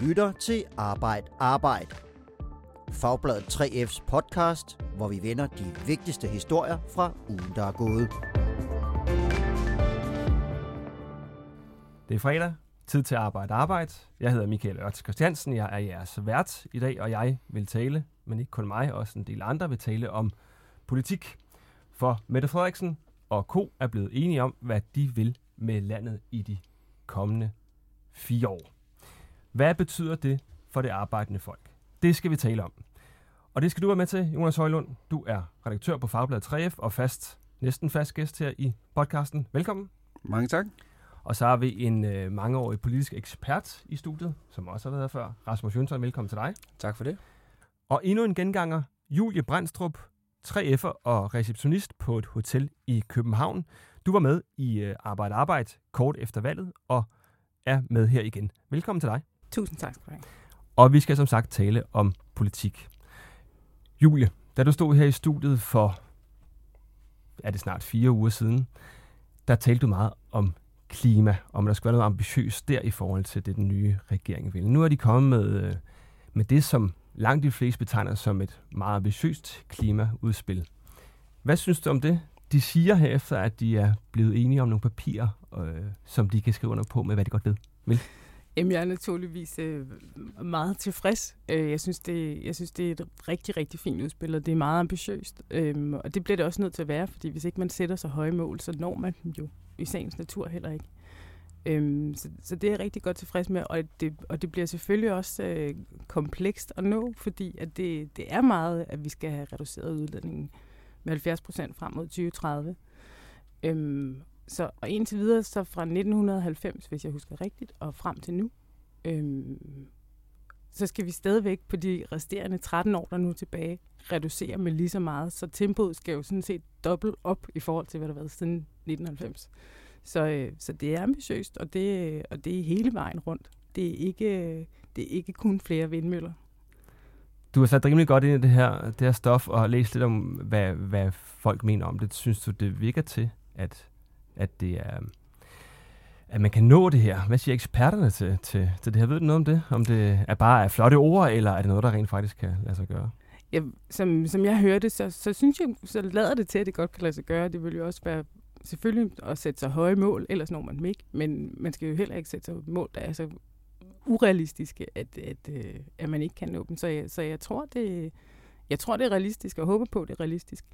lytter til Arbejd Arbejd. Fagbladet 3F's podcast, hvor vi vender de vigtigste historier fra ugen, der er gået. Det er fredag. Tid til arbejde arbejde. Jeg hedder Michael Ørts Christiansen. Jeg er jeres vært i dag, og jeg vil tale, men ikke kun mig, også en del andre vil tale om politik. For Mette Frederiksen og Co. er blevet enige om, hvad de vil med landet i de kommende fire år. Hvad betyder det for det arbejdende folk? Det skal vi tale om. Og det skal du være med til, Jonas Højlund. Du er redaktør på Fagbladet 3F og fast, næsten fast gæst her i podcasten. Velkommen. Mange tak. Og så har vi en øh, mangeårig politisk ekspert i studiet, som også har været her før. Rasmus Jønsson, velkommen til dig. Tak for det. Og endnu en genganger, Julie Brandstrup, 3F'er og receptionist på et hotel i København. Du var med i øh, Arbejde Arbejde kort efter valget og er med her igen. Velkommen til dig. Tusind tak skal du have. Og vi skal som sagt tale om politik. Julie, da du stod her i studiet for, er det snart fire uger siden, der talte du meget om klima, om der skulle være noget ambitiøst der i forhold til det, den nye regering vil. Nu er de kommet med, øh, med det, som langt de fleste betegner som et meget ambitiøst klimaudspil. Hvad synes du om det? De siger herefter, at de er blevet enige om nogle papirer, øh, som de kan skrive under på med, hvad de godt ved. Vil? Jamen, jeg er naturligvis øh, meget tilfreds. Øh, jeg, synes, det, jeg synes, det er et rigtig, rigtig fint udspil, og det er meget ambitiøst. Øh, og det bliver det også nødt til at være, fordi hvis ikke man sætter så høje mål, så når man dem jo i sagens natur heller ikke. Øhm, så, så det er jeg rigtig godt tilfreds med, og det, og det bliver selvfølgelig også øh, komplekst at nå, fordi at det, det er meget, at vi skal have reduceret udledningen med 70 procent frem mod 2030. Øhm, så og indtil videre, så fra 1990, hvis jeg husker rigtigt, og frem til nu, øhm, så skal vi stadigvæk på de resterende 13 år, der nu er tilbage, reducere med lige så meget. Så tempoet skal jo sådan set dobbelt op i forhold til, hvad der har været siden 1990. Så, øh, så det er ambitiøst, og det, øh, og det er hele vejen rundt. Det er ikke, øh, det er ikke kun flere vindmøller. Du har sat rimelig godt ind i det her, det her stof og læst lidt om, hvad, hvad folk mener om det. Synes du, det virker til, at, at det er at man kan nå det her. Hvad siger eksperterne til, til, til det her? Ved du noget om det? Om det er bare er flotte ord, eller er det noget, der rent faktisk kan lade sig gøre? Ja, som, som jeg hørte, så, så synes jeg, så lader det til, at det godt kan lade sig gøre. Det vil jo også være selvfølgelig at sætte sig høje mål, ellers når man dem ikke. Men man skal jo heller ikke sætte sig mål, der er så urealistiske, at, at, øh, at man ikke kan nå dem. Så jeg, så jeg tror, det, jeg tror, det er realistisk, og håber på, det er realistisk.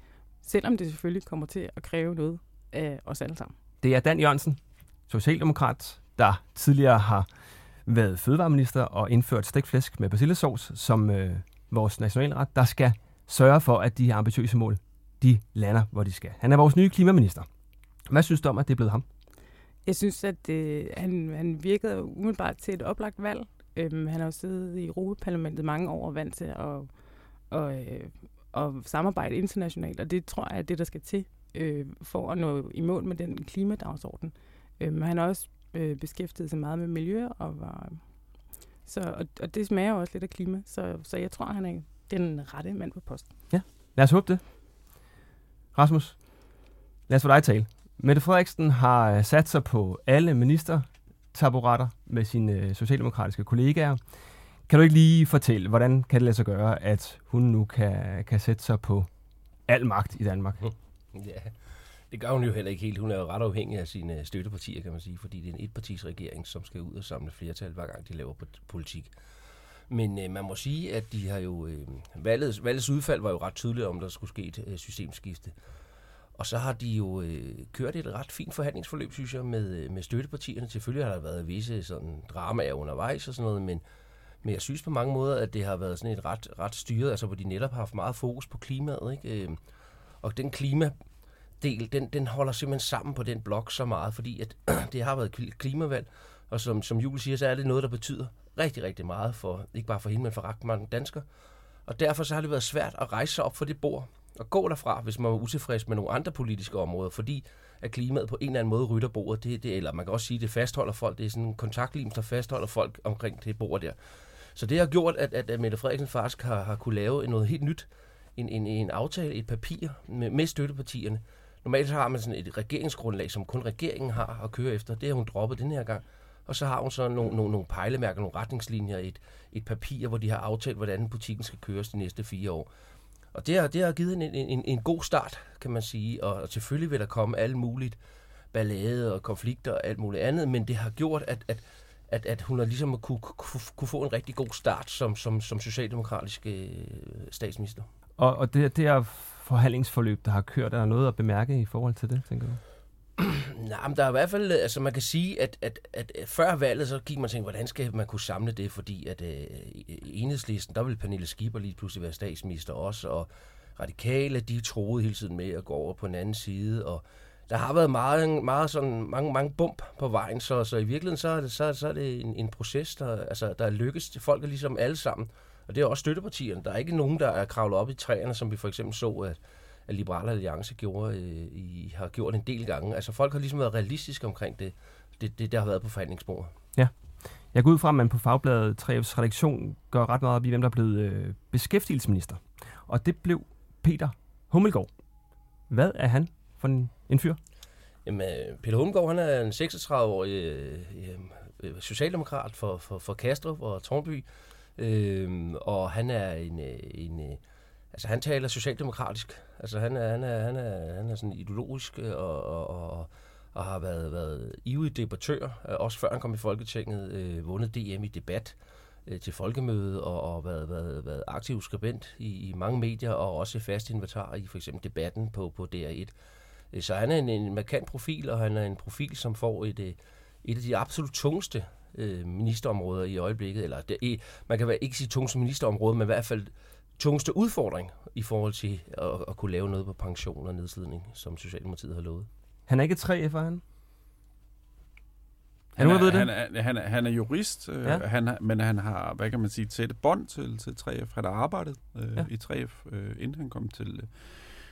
Selvom det selvfølgelig kommer til at kræve noget af os alle sammen. Det er Dan Jørgensen, socialdemokrat, der tidligere har været fødevareminister og indført stikflæsk med basilisauce som øh, vores nationalret, der skal sørge for, at de her ambitiøse mål, de lander, hvor de skal. Han er vores nye klimaminister. Hvad synes du om, at det er blevet ham? Jeg synes, at øh, han, han virkede umiddelbart til et oplagt valg. Øhm, han har jo siddet i Europaparlamentet mange år og vant til at, og, øh, at samarbejde internationalt, og det tror jeg er det, der skal til øh, for at nå i mål med den klimadagsorden. Øhm, han har også øh, beskæftiget sig meget med miljø, og, var, så, og, og det smager også lidt af klima, så, så jeg tror, han er den rette mand på posten. Ja, lad os håbe det. Rasmus, lad os få dig tale. Mette Frederiksen har øh, sat sig på alle ministertaburetter med sine øh, socialdemokratiske kollegaer. Kan du ikke lige fortælle, hvordan kan det lade sig gøre, at hun nu kan, kan sætte sig på al magt i Danmark? Ja, det gør hun jo heller ikke helt. Hun er jo ret afhængig af sine støttepartier, kan man sige, fordi det er en etpartisregering, som skal ud og samle flertal, hver gang de laver politik. Men øh, man må sige, at de har jo... Øh, valgets, valgets udfald var jo ret tydeligt, om der skulle ske et øh, systemskifte. Og så har de jo øh, kørt et ret fint forhandlingsforløb, synes jeg, med, øh, med støttepartierne. Selvfølgelig har der været visse sådan, dramaer undervejs og sådan noget, men, men jeg synes på mange måder, at det har været sådan et ret, ret styret, altså hvor de netop har haft meget fokus på klimaet. Ikke? Øh, og den klima del, den, den holder simpelthen sammen på den blok så meget, fordi at det har været klimavalg, og som, som Jule siger, så er det noget, der betyder rigtig, rigtig meget for, ikke bare for hende, men for ret mange danskere. Og derfor så har det været svært at rejse sig op for det bord og gå derfra, hvis man var utilfreds med nogle andre politiske områder, fordi at klimaet på en eller anden måde rytter bordet, det, det, eller man kan også sige, at det fastholder folk, det er sådan en kontaktlim, der fastholder folk omkring det bord der. Så det har gjort, at, at, at Mette Frederiksen faktisk har, har kunne lave noget helt nyt, en, en, en aftale, et papir med, med støttepartierne. Normalt har man sådan et regeringsgrundlag, som kun regeringen har at køre efter. Det har hun droppet den her gang og så har hun så nogle, nogle, nogle pejlemærker, nogle retningslinjer, et, et papir, hvor de har aftalt, hvordan butikken skal køres de næste fire år. Og det har, det har givet en, en, en god start, kan man sige, og, og selvfølgelig vil der komme alt muligt ballade og konflikter og alt muligt andet, men det har gjort, at, at, at, at hun har ligesom kunne, kunne, kunne få en rigtig god start som, som, som socialdemokratisk øh, statsminister. Og, og det, det her forhandlingsforløb, der har kørt, er der noget at bemærke i forhold til det, tænker du? Nej, men der er i hvert fald, altså man kan sige, at, at, at før valget, så gik man og tænkte, hvordan skal man kunne samle det, fordi at øh, enhedslisten, der ville Pernille Schieber lige pludselig være statsminister også, og radikale, de troede hele tiden med at gå over på en anden side, og der har været meget, meget sådan, mange, mange bump på vejen, så, så i virkeligheden så er det, så, så er det en, en proces, der, altså, der er lykkes. Folk er ligesom alle sammen, og det er også støttepartierne. Der er ikke nogen, der er kravlet op i træerne, som vi for eksempel så, at, at Liberale Alliance gjorde, øh, i, har gjort en del gange. Altså folk har ligesom været realistiske omkring det, det, det der har været på forhandlingsbordet. Ja. Jeg går ud fra, at man på Fagbladet 3F's redaktion gør ret meget op i, hvem der er blevet øh, beskæftigelsesminister. Og det blev Peter Hummelgaard. Hvad er han for en, en fyr? Jamen, øh, Peter Hummelgaard, han er en 36-årig øh, øh, socialdemokrat for, for, for Kastrup og Tornby. Øh, og han er en, øh, en, en altså han taler socialdemokratisk. Altså han er, han er, han er, han er sådan ideologisk øh, og, og, og, og har været, været ivrig debattør, også før han kom i Folketinget, øh, vundet DM i debat øh, til folkemøde og, og været, været, været aktiv skribent i, i mange medier og også fast inventar i for eksempel debatten på, på DR1. Så han er en, en markant profil, og han er en profil, som får et, et af de absolut tungeste øh, ministerområder i øjeblikket. Eller det, man kan ikke sige tungeste ministerområde, men i hvert fald tungeste udfordring i forhold til at, at kunne lave noget på pension og nedslidning, som Socialdemokratiet har lovet. Han er ikke 3 for han? Han er, ved det? Han er, han, er, han er jurist, øh, ja. han, men han har, hvad kan man sige, tætte bånd til, til 3F. Han har arbejdet øh, ja. i 3F, øh, inden han kom til, øh,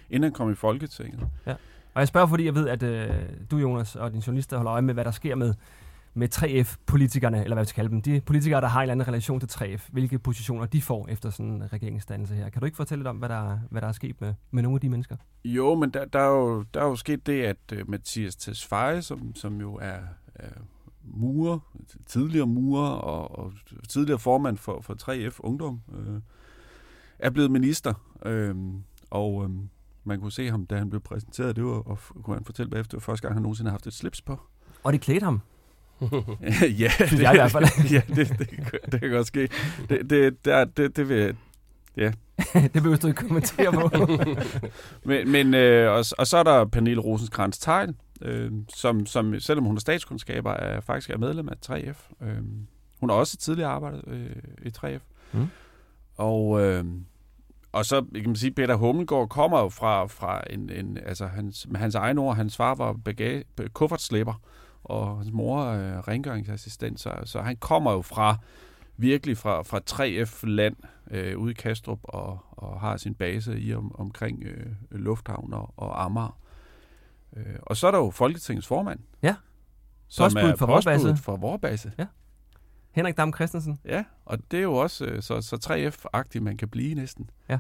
inden han kom i Folketinget. Ja. Og jeg spørger, fordi jeg ved, at øh, du, Jonas, og dine journalister holder øje med, hvad der sker med med 3F-politikerne, eller hvad vi skal kalde dem, de politikere, der har en eller anden relation til 3F, hvilke positioner de får efter sådan en regeringsdannelse her. Kan du ikke fortælle lidt om, hvad der, hvad der er sket med, med nogle af de mennesker? Jo, men der, der, er, jo, der er jo sket det, at uh, Mathias Tesfaye, som, som jo er, er murer, tidligere murer og, og tidligere formand for, for 3F Ungdom, øh, er blevet minister. Øh, og øh, man kunne se ham, da han blev præsenteret, det var, og kunne han fortælle bagefter, første gang han nogensinde har haft et slips på. Og det klædte ham? ja, det, jeg i hvert fald. ja, det, det, det kan godt ske. Det, det, det, det, det vil Ja. det behøver du ikke kommentere på. men, men øh, og, og så er der Pernille rosenkrantz teil øh, som, som selvom hun er statskundskaber, er faktisk er medlem af 3F. Øh, hun har også tidligere arbejdet øh, i 3F. Mm. Og, øh, og så kan man sige, Peter Hummelgaard kommer jo fra, fra en, en altså hans, med hans egen ord, hans far var bagage, kuffertslæber og hans mor er rengøringsassistent, så, så han kommer jo fra virkelig fra, fra 3F-land øh, ude i Kastrup og, og har sin base i om, omkring øh, Lufthavn og, og Amager. Øh, og så er der jo Folketingets formand. Ja. Som er for postbuddet for vores base. Ja. Henrik Dam Christensen. Ja, og det er jo også øh, så, så 3F-agtigt, man kan blive næsten. Ja.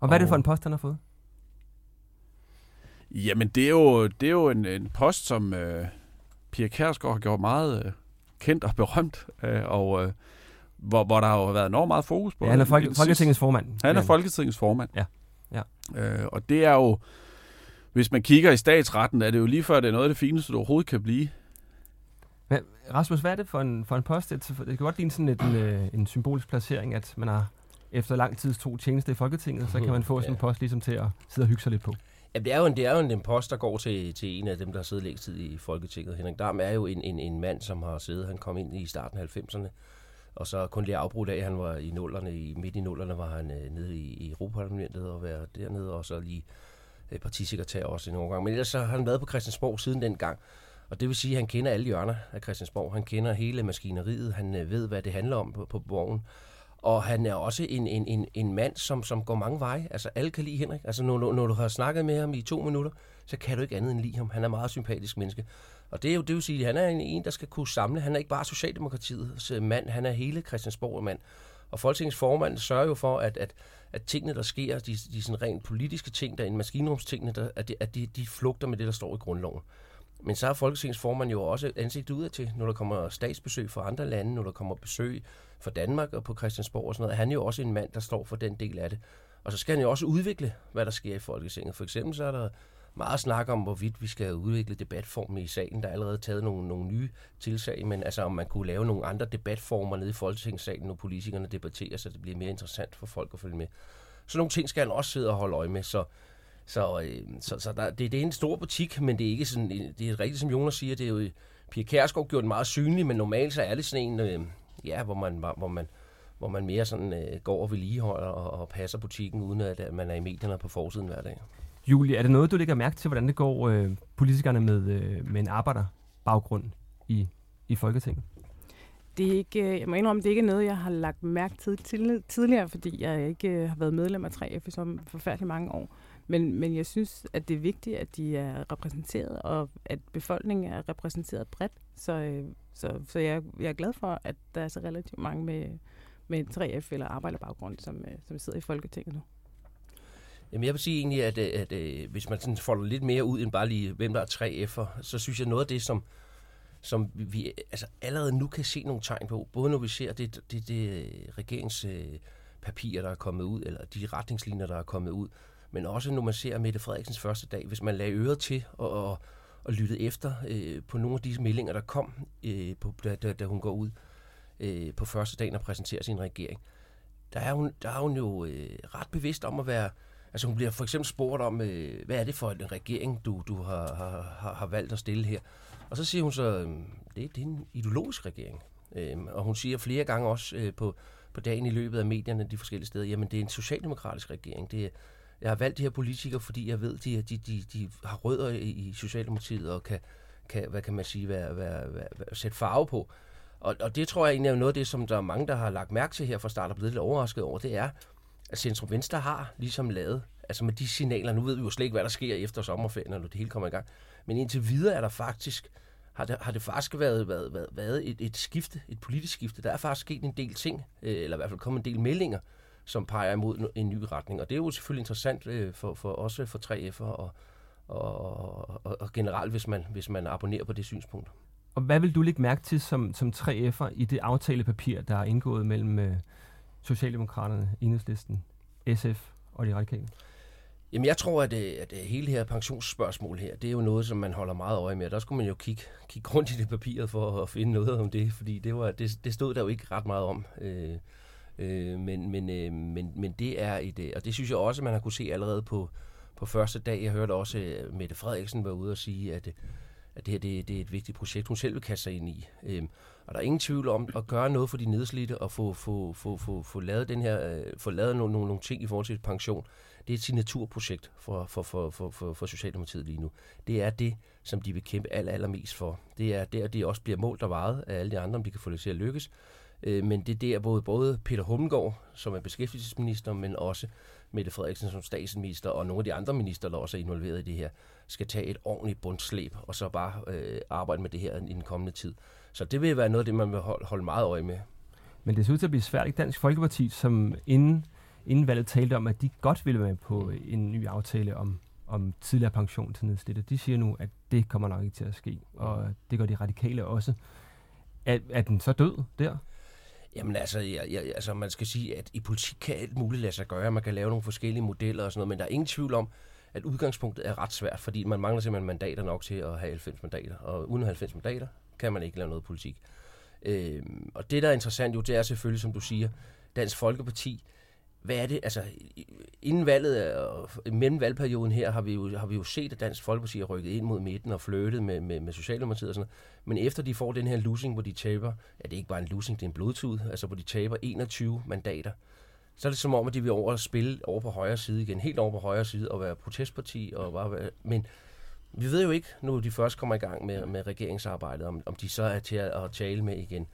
Og hvad og, er det for en post, han har fået? Jamen, det er jo, det er jo en, en post, som... Øh, Pia Kærsgaard har gjort meget øh, kendt og berømt, øh, og øh, hvor, hvor der har jo været enormt meget fokus på. Ja, han er Folke, Folketingets formand. Han er Folketingets formand. Ja. ja. Øh, og det er jo, hvis man kigger i statsretten, er det jo lige før, det er noget af det fineste, du overhovedet kan blive. Men Rasmus, hvad er det for en, for en post? Det, det kan godt ligne sådan et, en, øh, en symbolisk placering, at man har efter lang tids to tjeneste i Folketinget, så kan man få sådan en post ligesom til at sidde og hygge sig lidt på. Ja, det er jo en, det er jo en, impost, der går til, til en af dem, der har siddet længst tid i Folketinget. Henrik Dam er jo en, en, en mand, som har siddet, han kom ind i starten af 90'erne, og så kun lige afbrudt af, han var i nullerne, i, midt i nullerne var han øh, nede i, i Europaparlamentet og var dernede, og så lige øh, partisekretær også i nogle gange. Men ellers så har han været på Christiansborg siden den gang. Og det vil sige, at han kender alle hjørner af Christiansborg. Han kender hele maskineriet. Han øh, ved, hvad det handler om på, på borgen. Og han er også en, en, en, en mand, som, som går mange veje. Altså, alle kan lide Henrik. Altså, når, når du har snakket med ham i to minutter, så kan du ikke andet end lide ham. Han er meget sympatisk menneske. Og det er jo det vil sige, at han er en, en, der skal kunne samle. Han er ikke bare Socialdemokratiets øh, mand, han er hele Christiansborg mand. Og Folketingets formand sørger jo for, at, at, at tingene, der sker, de, de sådan rent politiske ting, der er en maskinrumstingene, der, at, de, at de, de flugter med det, der står i grundloven. Men så er Folketingets formand jo også ansigt udad til, når der kommer statsbesøg fra andre lande, når der kommer besøg fra Danmark og på Christiansborg og sådan noget. Han er jo også en mand, der står for den del af det. Og så skal han jo også udvikle, hvad der sker i Folketinget. For eksempel så er der meget snak om, hvorvidt vi skal udvikle debatformer i salen. Der er allerede taget nogle, nogle nye tilsag, men altså om man kunne lave nogle andre debatformer nede i Folketingssalen, når politikerne debatterer, så det bliver mere interessant for folk at følge med. Så nogle ting skal han også sidde og holde øje med, så så, øh, så, så der, det, det er en stor butik, men det er ikke sådan, det er rigtigt, som Jonas siger, det er jo, Pia Kærsgaard gjort meget synlig, men normalt så er det sådan en, øh, ja, hvor man, hvor man, hvor man mere sådan øh, går og vedligeholder og, og passer butikken, uden at, man er i medierne på forsiden hver dag. Julie, er det noget, du lægger mærke til, hvordan det går øh, politikerne med, øh, med en arbejderbaggrund i, i Folketinget? Det er ikke, øh, jeg må indrømme, det er ikke noget, jeg har lagt mærke til tidligere, fordi jeg ikke øh, har været medlem af 3F i så forfærdelig mange år. Men, men jeg synes, at det er vigtigt, at de er repræsenteret, og at befolkningen er repræsenteret bredt. Så, øh, så, så jeg, jeg er glad for, at der er så relativt mange med, med 3F eller arbejderbaggrund, som, øh, som sidder i Folketinget nu. Jamen jeg vil sige egentlig, at, øh, at, at, hvis man sådan folder lidt mere ud end bare lige, hvem der er 3F'er, så synes jeg noget af det, som, som vi altså allerede nu kan se nogle tegn på, både når vi ser det, det, det regeringspapirer, der er kommet ud, eller de retningslinjer, der er kommet ud, men også når man ser Mette Frederiksens første dag, hvis man lagde øret til og, og, og lyttede efter øh, på nogle af disse meldinger, der kom, øh, på, da, da, da hun går ud øh, på første dagen og præsenterer sin regering, der er hun, der er hun jo øh, ret bevidst om at være... Altså hun bliver for eksempel spurgt om, øh, hvad er det for en regering, du, du har, har, har valgt at stille her? Og så siger hun så, øh, det, det er en ideologisk regering. Øh, og hun siger flere gange også øh, på, på dagen i løbet af medierne de forskellige steder, jamen det er en socialdemokratisk regering. Det er, jeg har valgt de her politikere, fordi jeg ved, de, de, de, de har rødder i, i Socialdemokratiet og kan, kan, hvad kan man sige, være, være, være, være, sætte farve på. Og, og det tror jeg egentlig er noget af det, som der er mange, der har lagt mærke til her fra start og blevet lidt overrasket over, det er, at Centrum Venstre har ligesom lavet, altså med de signaler, nu ved vi jo slet ikke, hvad der sker efter sommerferien, når det hele kommer i gang, men indtil videre er der faktisk, har det, har det faktisk været, været, været, været et, et skifte, et politisk skifte. Der er faktisk sket en del ting, øh, eller i hvert fald kommet en del meldinger, som peger imod en ny retning. Og det er jo selvfølgelig interessant øh, for, for også for 3F'er og, og, og, og generelt, hvis man, hvis man abonnerer på det synspunkt. Og hvad vil du lægge mærke til som, som 3F'er i det aftalepapir, der er indgået mellem øh, Socialdemokraterne, Enhedslisten, SF og de radikale? Jamen, jeg tror, at, øh, at hele her pensionsspørgsmål her, det er jo noget, som man holder meget øje med. Der skulle man jo kigge, kigge rundt i det papiret for at finde noget om det, fordi det, var, det, det stod der jo ikke ret meget om. Øh, Øh, men, men, øh, men, men det er et, øh, og det synes jeg også, man har kunne se allerede på, på første dag. Jeg hørte også at Mette Frederiksen var ude og sige, at, øh, at det her det, det er et vigtigt projekt, hun selv vil kaste sig ind i. Øh, og der er ingen tvivl om at gøre noget for de nedslidte og få, få, få, få, få lavet, den her, øh, få lavet nogle, nogle, nogle ting i forhold til pension. Det er et signaturprojekt for, for, for, for, for, for Socialdemokratiet lige nu. Det er det, som de vil kæmpe aller, allermest for. Det er der, det også bliver målt og vejet af alle de andre, om de kan få det til at lykkes. Øh, men det er der, både, både Peter Hummelgaard, som er beskæftigelsesminister, men også Mette Frederiksen som statsminister, og nogle af de andre minister, der også er involveret i det her, skal tage et ordentligt bundslæb, og så bare øh, arbejde med det her i den kommende tid. Så det vil være noget af det, man vil holde meget øje med. Men det ser ud til at blive svært, ikke? Dansk Folkeparti, som inden, inden valget talte om, at de godt ville være med på en ny aftale om, om tidligere pension til nedslidte. De siger nu, at det kommer nok ikke til at ske, og det gør de radikale også. Er, er den så død der? Jamen altså, jeg, jeg, altså, man skal sige, at i politik kan alt muligt lade sig gøre. Man kan lave nogle forskellige modeller og sådan noget, men der er ingen tvivl om, at udgangspunktet er ret svært, fordi man mangler simpelthen mandater nok til at have 90 mandater. Og uden 90 mandater kan man ikke lave noget politik. Øh, og det, der er interessant jo, det er selvfølgelig, som du siger, Dansk Folkeparti hvad er det, altså inden valget øh, og mellem valgperioden her, har vi, jo, har vi jo set, at Dansk Folkeparti har rykket ind mod midten og flyttet med, med, med Socialdemokratiet og sådan noget. Men efter de får den her losing, hvor de taber, ja det er ikke bare en losing, det er en blodtud, altså hvor de taber 21 mandater, så er det som om, at de vil over at spille over på højre side igen, helt over på højre side og være protestparti. Og bare være, men vi ved jo ikke, nu de først kommer i gang med, med regeringsarbejdet, om, om de så er til at, at tale med igen.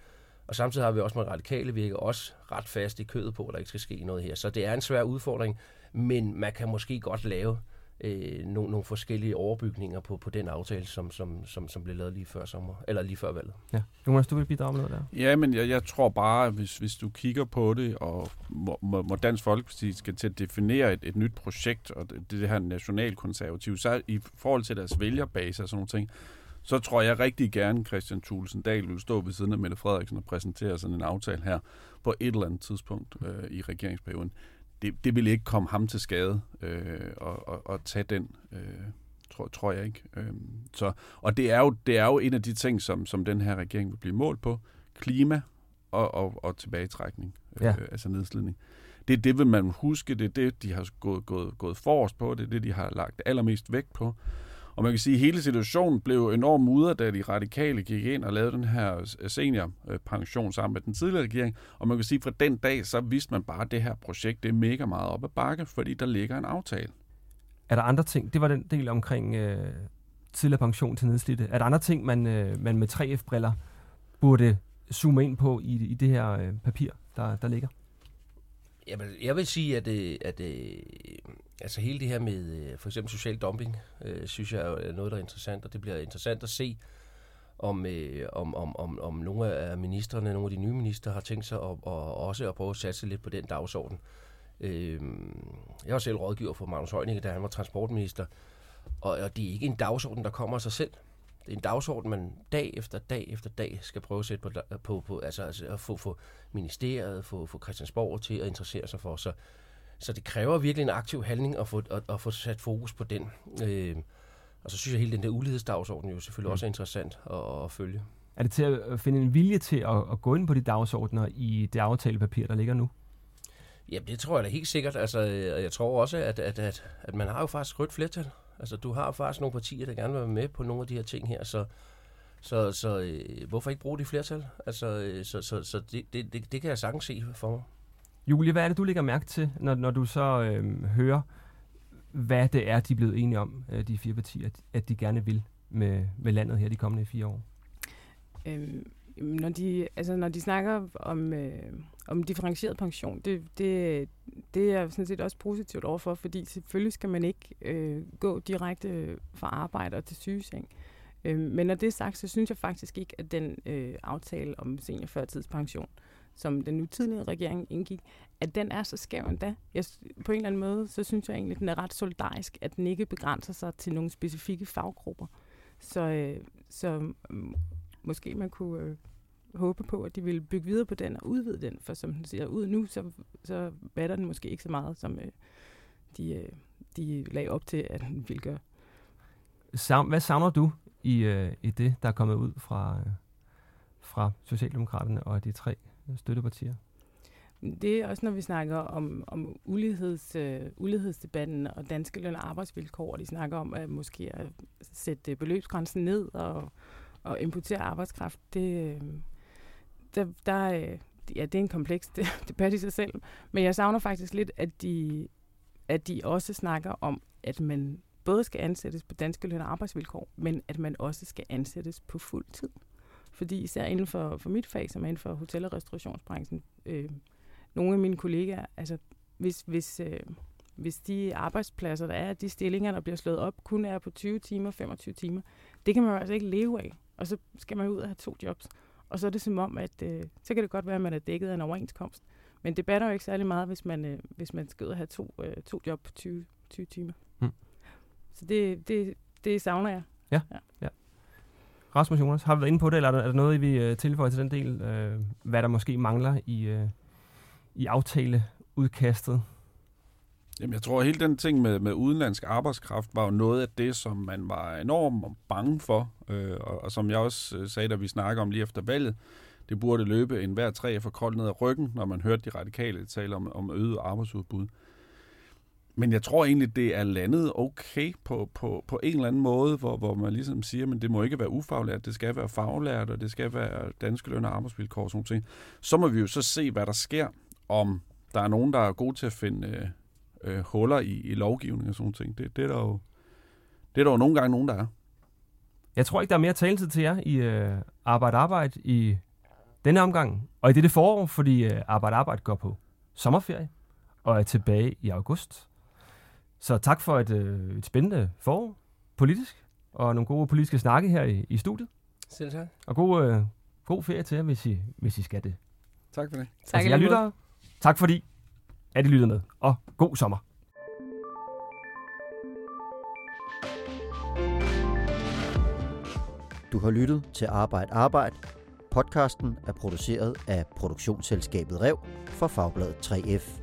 Og samtidig har vi også med radikale virke også ret fast i kødet på, at der ikke skal ske noget her. Så det er en svær udfordring, men man kan måske godt lave øh, nogle, nogle forskellige overbygninger på, på den aftale, som, som, som, som blev lavet lige før sommer, eller lige før valget. Ja. Jonas, du vil bidrage med noget der? Ja, men jeg, jeg tror bare, hvis, hvis du kigger på det, og hvor, hvor Dansk Folkeparti skal til at definere et, et nyt projekt, og det, det her nationalkonservativ, så i forhold til deres vælgerbase og sådan nogle ting, så tror jeg rigtig gerne, Christian Thulesen Dahl vil stå ved siden af Mette Frederiksen og præsentere sådan en aftale her på et eller andet tidspunkt øh, i regeringsperioden. Det, det vil ikke komme ham til skade øh, og, og, og tage den, øh, tror, tror jeg ikke. Øh, så, og det er, jo, det er jo en af de ting, som, som den her regering vil blive målt på. Klima og, og, og tilbagetrækning, øh, Ja. altså nedslidning. Det, det vil man huske, det er det, de har gået, gået, gået forrest på, det er det, de har lagt allermest vægt på. Og man kan sige, at hele situationen blev enormt mudret, da de radikale gik ind og lavede den her øh, seniorpension øh, sammen med den tidligere regering. Og man kan sige, at fra den dag, så vidste man bare, at det her projekt det er mega meget op ad bakke, fordi der ligger en aftale. Er der andre ting? Det var den del omkring øh, tidligere pension til nedslidte. Er der andre ting, man, øh, man med 3F-briller burde zoome ind på i, i det her øh, papir, der, der ligger? Jeg vil, jeg vil sige, at, øh, at, at altså hele det her med øh, for eksempel social dumping, øh, synes jeg er noget, der er interessant, og det bliver interessant at se, om, øh, om, om, om, om nogle af ministerne, nogle af de nye minister, har tænkt sig at, og også at prøve at satse lidt på den dagsorden. Øh, jeg var selv rådgiver for Magnus Heunicke, da han var transportminister, og, og det er ikke en dagsorden, der kommer af sig selv. Det er en dagsorden, man dag efter dag efter dag skal prøve at sætte på, på, på altså, altså at få, få ministeriet, få, få Christiansborg til at interessere sig for. Så, så det kræver virkelig en aktiv handling at få, at, at få sat fokus på den. Øh, og så synes jeg, at hele den der ulighedsdagsorden jo selvfølgelig Mm. også er interessant at, at følge. Er det til at finde en vilje til at, at gå ind på de dagsordner i det aftalepapir, der ligger nu? Jamen, det tror jeg da helt sikkert. Altså, øh, jeg tror også, at, at, at, at man har jo faktisk rødt flertal. Altså, du har faktisk nogle partier, der gerne vil være med på nogle af de her ting her, så, så, så øh, hvorfor ikke bruge det flertal? Altså, øh, så, så, så det, det, det, det kan jeg sagtens se for mig. Julie, hvad er det, du lægger mærke til, når, når du så øh, hører, hvad det er, de er blevet enige om, øh, de fire partier, at, de gerne vil med, med landet her de kommende fire år? Øhm, når, de, altså, når de snakker om, øh, om differentieret pension, det, det, det er jeg sådan set også positivt overfor, fordi selvfølgelig skal man ikke øh, gå direkte øh, fra arbejde og til sygeseng. Øh, men når det er sagt, så synes jeg faktisk ikke, at den øh, aftale om seniorførtidspension, som den nu tidligere regering indgik, at den er så skæv endda. Jeg, på en eller anden måde, så synes jeg egentlig, at den er ret solidarisk, at den ikke begrænser sig til nogle specifikke faggrupper. Så, øh, så øh, måske man kunne øh, håbe på, at de ville bygge videre på den og udvide den, for som den ser ud nu, så, så batter den måske ikke så meget, som øh, de, øh, de lagde op til, at den ville gøre. Savn, hvad savner du i, øh, i det, der er kommet ud fra, øh, fra Socialdemokraterne og de tre støttepartier? Det er også, når vi snakker om, om uligheds, øh, ulighedsdebatten og danske løn- og arbejdsvilkår, og de snakker om at måske at sætte beløbsgrænsen ned og, og importere arbejdskraft. Det, øh, der, der, øh, ja, det er en kompleks debat i sig selv, men jeg savner faktisk lidt, at de, at de også snakker om, at man både skal ansættes på danske løn- og arbejdsvilkår, men at man også skal ansættes på fuld tid. Fordi især inden for, for mit fag, som er inden for hotel- og restaurationsbranchen, øh, nogle af mine kollegaer, altså hvis, hvis, øh, hvis de arbejdspladser, der er, de stillinger, der bliver slået op, kun er på 20 timer, 25 timer, det kan man jo altså ikke leve af. Og så skal man ud og have to jobs. Og så er det som om, at øh, så kan det godt være, at man er dækket af en overenskomst. Men det batter jo ikke særlig meget, hvis man, øh, hvis man skal ud og have to, øh, to job på 20, 20 timer. Mm. Så det, det, det savner jeg. Rasmus Jonas, har vi været inde på det, eller er der, er der noget, I vil øh, tilføje til den del? Øh, hvad der måske mangler i, øh, i aftaleudkastet? Jamen, jeg tror, at hele den ting med, med udenlandsk arbejdskraft var jo noget af det, som man var enormt bange for, øh, og, og som jeg også øh, sagde, da vi snakker om lige efter valget, det burde løbe en hver træ for koldt ned ad ryggen, når man hørte de radikale tale om, om øget arbejdsudbud. Men jeg tror egentlig, det er landet okay på, på, på en eller anden måde, hvor, hvor man ligesom siger, men det må ikke være ufaglært, det skal være faglært, og det skal være danske løn- og arbejdsvilkår og sådan noget. Så må vi jo så se, hvad der sker, om der er nogen, der er gode til at finde øh, øh, huller i, i lovgivning og sådan noget. Det, det, er der jo, det er der jo nogle gange nogen, der er. Jeg tror ikke, der er mere taletid til jer i øh, Arbejde Arbejde i denne omgang, og i dette forår, fordi øh, Arbejde Arbejde går på sommerferie og er tilbage i august. Så tak for et, øh, et spændende forår politisk, og nogle gode politiske snakke her i, i studiet. Selv tak. Og god, øh, god ferie til jer, hvis I, hvis I skal det. Tak for det. Tak altså, jeg lytter. Tak fordi, at I lyttede med, og god sommer. Du har lyttet til Arbejde Arbejde. Podcasten er produceret af produktionsselskabet Rev for Fagbladet 3F.